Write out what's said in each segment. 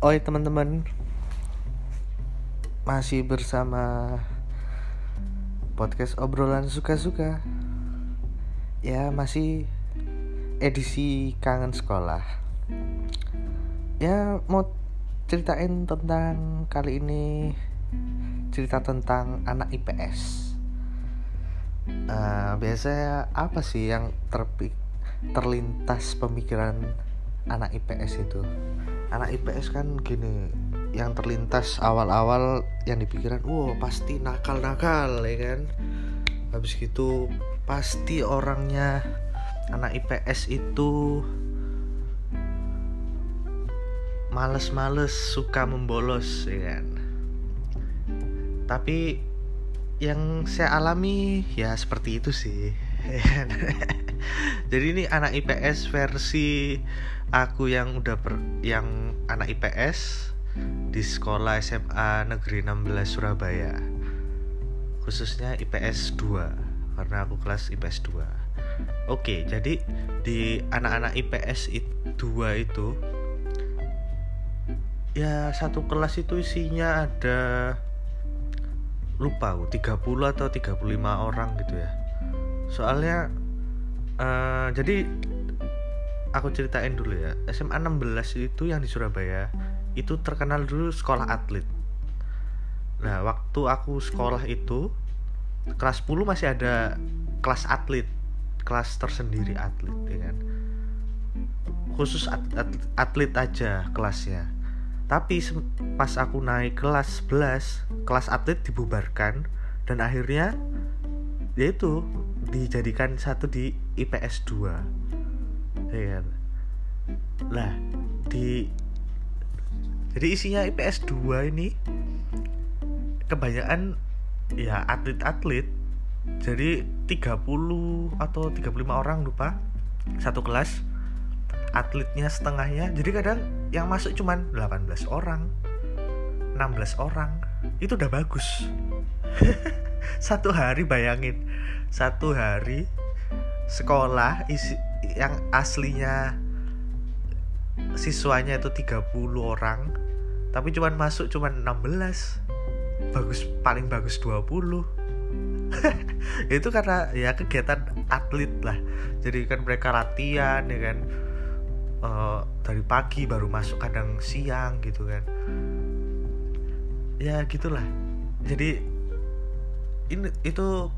Oi teman-teman. Masih bersama Podcast obrolan suka-suka. Ya masih edisi kangen sekolah. Ya mau ceritain tentang kali ini Cerita tentang anak IPS uh, Biasanya apa sih yang terpik terlintas pemikiran anak IPS itu anak IPS kan gini yang terlintas awal-awal yang dipikiran wow pasti nakal-nakal ya kan? Habis gitu pasti orangnya anak IPS itu males-males suka membolos ya kan? Tapi yang saya alami ya seperti itu sih jadi ini anak IPS versi aku yang udah per, yang anak IPS di sekolah SMA Negeri 16 Surabaya. Khususnya IPS 2 karena aku kelas IPS 2 oke jadi di anak-anak IPS 2 itu ya satu kelas itu isinya ada lupa aku 30 atau 35 orang gitu ya. Soalnya uh, jadi aku ceritain dulu ya SMA 16 itu yang di Surabaya itu terkenal dulu sekolah atlet. Nah waktu aku sekolah itu kelas 10 masih ada kelas atlet kelas tersendiri atlet ya kan? Khusus atlet, atlet aja kelasnya. Tapi pas aku naik kelas 11 kelas atlet dibubarkan dan akhirnya yaitu dijadikan satu di IPS 2 ya kan? Lah di jadi isinya IPS 2 ini kebanyakan ya atlet-atlet jadi 30 atau 35 orang lupa satu kelas atletnya setengahnya. Jadi kadang yang masuk cuman 18 orang 16 orang itu udah bagus. Satu hari bayangin. Satu hari sekolah isi yang aslinya siswanya itu 30 orang tapi cuman masuk cuman 16 bagus paling bagus 20 itu karena ya kegiatan atlet lah. Jadi kan mereka latihan ya kan. Uh, dari pagi baru masuk kadang siang gitu kan ya gitulah. Jadi ini itu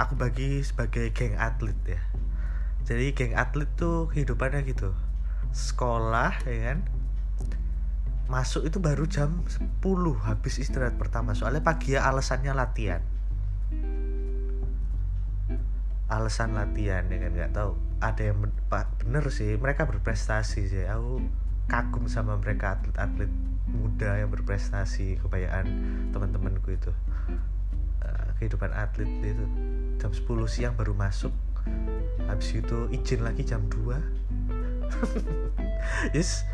aku bagi sebagai geng atlet ya. Jadi geng atlet tuh kehidupannya gitu. Sekolah ya kan? Masuk itu baru jam 10 habis istirahat pertama. Soalnya pagi ya alasannya latihan. Alasan latihan ya kan? Nggak tahu. Ada yang bener sih mereka berprestasi sih. Aku kagum sama mereka atlet-atlet muda yang berprestasi kebanyakan teman-temanku itu uh, kehidupan atlet itu jam 10 siang baru masuk. Habis itu izin lagi jam 2 yes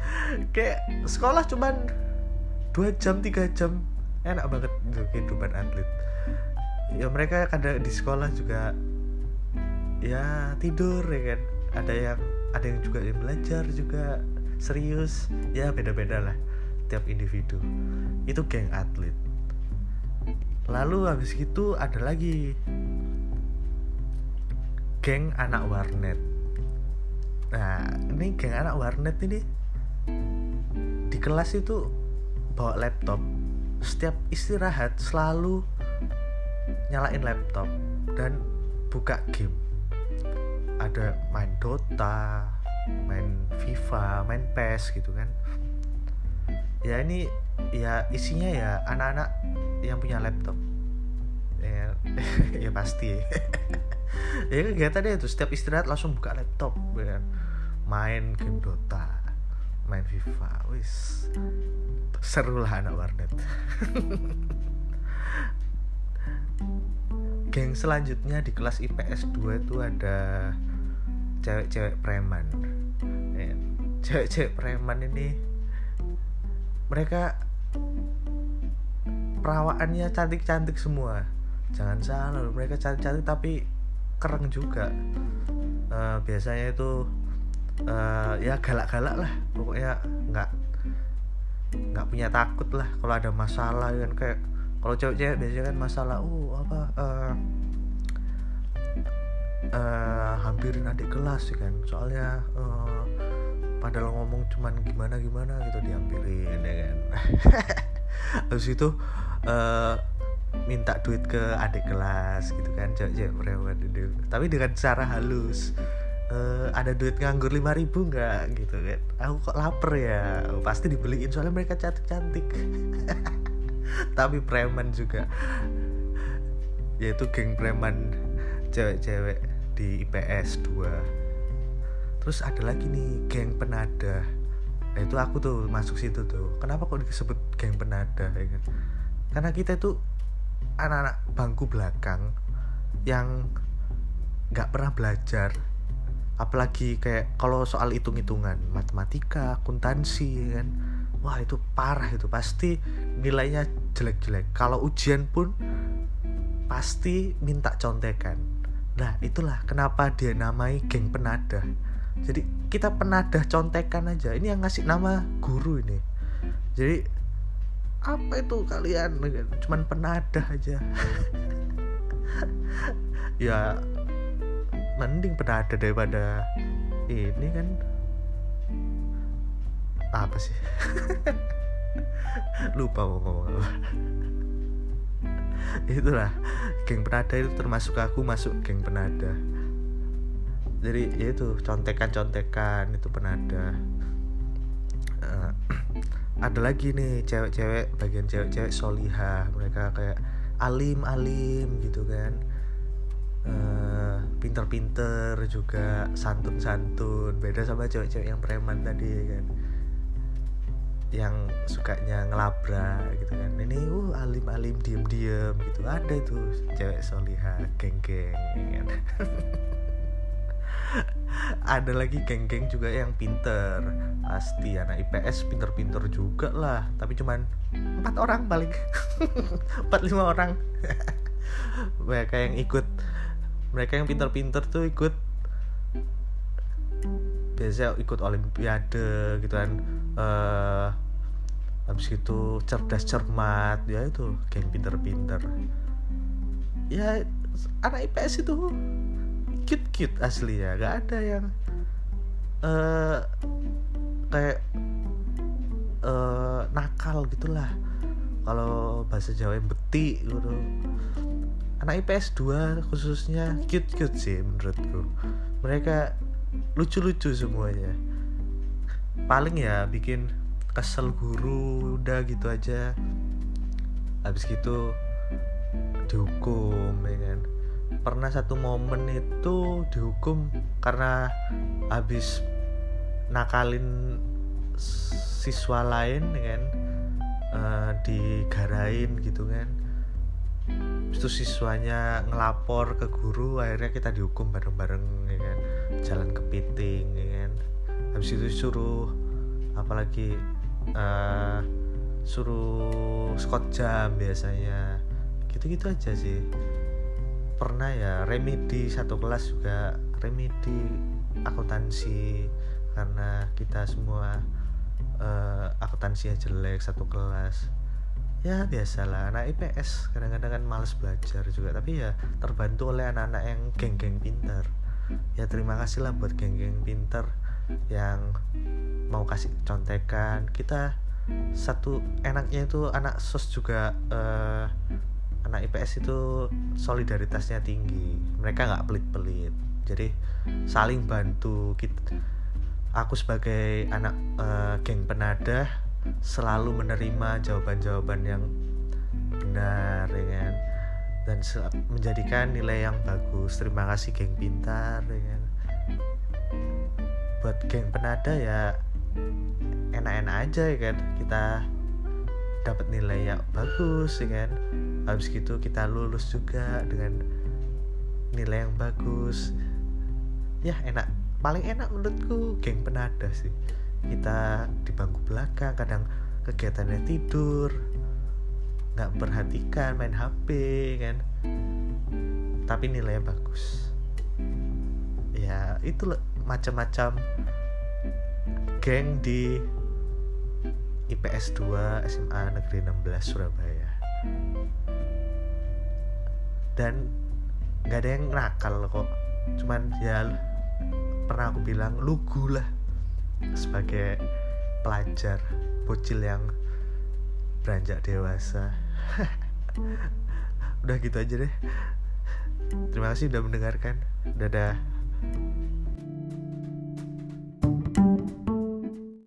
kayak sekolah cuman 2 jam 3 jam. Enak banget untuk kehidupan atlet. Ya mereka kadang di sekolah juga ya tidur ya kan. Ada yang ada yang juga yang belajar juga serius. Ya beda-beda lah tiap individu. Itu geng atlet. Lalu habis itu ada lagi geng anak warnet. Nah ini geng anak warnet ini di kelas itu bawa laptop. Setiap istirahat selalu nyalain laptop dan buka game. Ada main Dota main FIFA main PES gitu kan ya ini ya isinya ya anak-anak yang punya laptop. Ya, ya pasti. Ya kegiatannya itu setiap istirahat langsung buka laptop ya. Main game Dota main FIFA wis. Seru lah anak warnet. Geng selanjutnya di kelas IPS 2 itu ada cewek-cewek preman. Ya, cewek-cewek preman ini mereka perawaannya cantik-cantik semua. Jangan salah mereka cantik-cantik tapi keren juga. Uh, biasanya itu uh, ya galak-galak lah pokoknya nggak nggak punya takut lah kalau ada masalah kan. Kayak kalau cewek-cewek biasanya kan masalah uh apa uh, uh, hampirin adik kelas kan. Soalnya uh, padahal ngomong cuman gimana gimana gitu dihampirin ya kan? Habis itu uh, minta duit ke adik kelas gitu kan cewek-cewek itu tapi dengan cara halus uh, ada duit nganggur lima ribu nggak gitu kan? Aku kok lapar ya? Oh, pasti dibeliin soalnya mereka cantik cantik tapi preman juga. Yaitu geng preman cewek-cewek di IPS 2 terus ada lagi nih geng penada. Nah itu aku tuh masuk situ tuh. Kenapa kok disebut geng penada ya kan? Karena kita itu anak-anak bangku belakang yang nggak pernah belajar. Apalagi kayak kalau soal hitung-hitungan matematika akuntansi ya kan? Wah itu parah itu. Pasti nilainya jelek-jelek. Kalau ujian pun pasti minta contekan. Nah itulah kenapa dia namai geng penada jadi kita penadah contekan aja. Ini yang ngasih nama guru ini. Jadi apa itu kalian? Cuman penadah aja. Ya mending penadah daripada ini kan. Apa sih? Lupa mau ngomong apa. Itulah geng penada itu termasuk aku masuk geng penada jadi ya itu contekan-contekan itu penada uh, ada lagi nih cewek-cewek bagian cewek-cewek solihah. Mereka kayak alim alim gitu kan. Uh, pinter-pinter juga santun-santun. Beda sama cewek-cewek yang preman tadi kan. Yang sukanya ngelabrak gitu kan. Ini uh alim-alim diem-diem gitu. Ada tuh cewek solihah geng-geng ya kan ada lagi geng-geng juga yang pinter. Pasti anak IPS pinter-pinter juga lah. Tapi cuman empat orang paling. Empat lima orang. Mereka yang ikut. Mereka yang pinter-pinter tuh ikut. Biasa ikut olimpiade gitu kan. Uh, habis itu cerdas cermat. Ya itu geng pinter-pinter. Ya anak IPS itu cute cute asli ya. Gak ada yang uh, kayak uh, nakal gitulah. Kalau bahasa Jawa yang beti gitu. Anak IPS 2 khususnya cute cute sih menurutku. Mereka lucu-lucu semuanya. Paling ya bikin kesel guru udah gitu aja. Habis gitu dihukum ya kan pernah satu momen itu dihukum karena habis nakalin siswa lain kan uh, digarain gitu kan. Itu siswanya ngelapor ke guru akhirnya kita dihukum bareng-bareng ya kan jalan kepiting ya kan. Habis itu suruh apalagi uh, suruh skot jam biasanya. Gitu-gitu aja sih pernah ya remedi satu kelas juga. Remedi akuntansi. Karena kita semua uh, akuntansinya jelek satu kelas. Ya biasalah. Anak IPS kadang-kadang kan males belajar juga. Tapi ya terbantu oleh anak-anak yang geng-geng pinter ya terima kasih lah buat geng-geng pinter yang mau kasih contekan. Kita satu enaknya itu anak sos juga uh, anak IPS itu solidaritasnya tinggi. Mereka nggak pelit-pelit. Jadi saling bantu kita aku sebagai anak uh, geng penada selalu menerima jawaban-jawaban yang benar ya kan? Dan menjadikan nilai yang bagus. Terima kasih geng pintar ya kan? Buat geng penada ya enak-enak aja ya kan? Kita dapat nilai yang bagus ya kan? Habis gitu kita lulus juga dengan nilai yang bagus. Ya enak. Paling enak menurutku geng penada sih. Kita di bangku belakang kadang kegiatannya tidur nggak perhatikan main HP kan? Tapi nilainya bagus. Ya itu macam-macam geng di IPS 2 SMA Negeri 16 Surabaya. Dan nggak ada yang nakal kok. Cuman ya pernah aku bilang lugu lah sebagai pelajar bocil yang beranjak dewasa. Udah gitu aja deh. Terima kasih udah mendengarkan. Dadah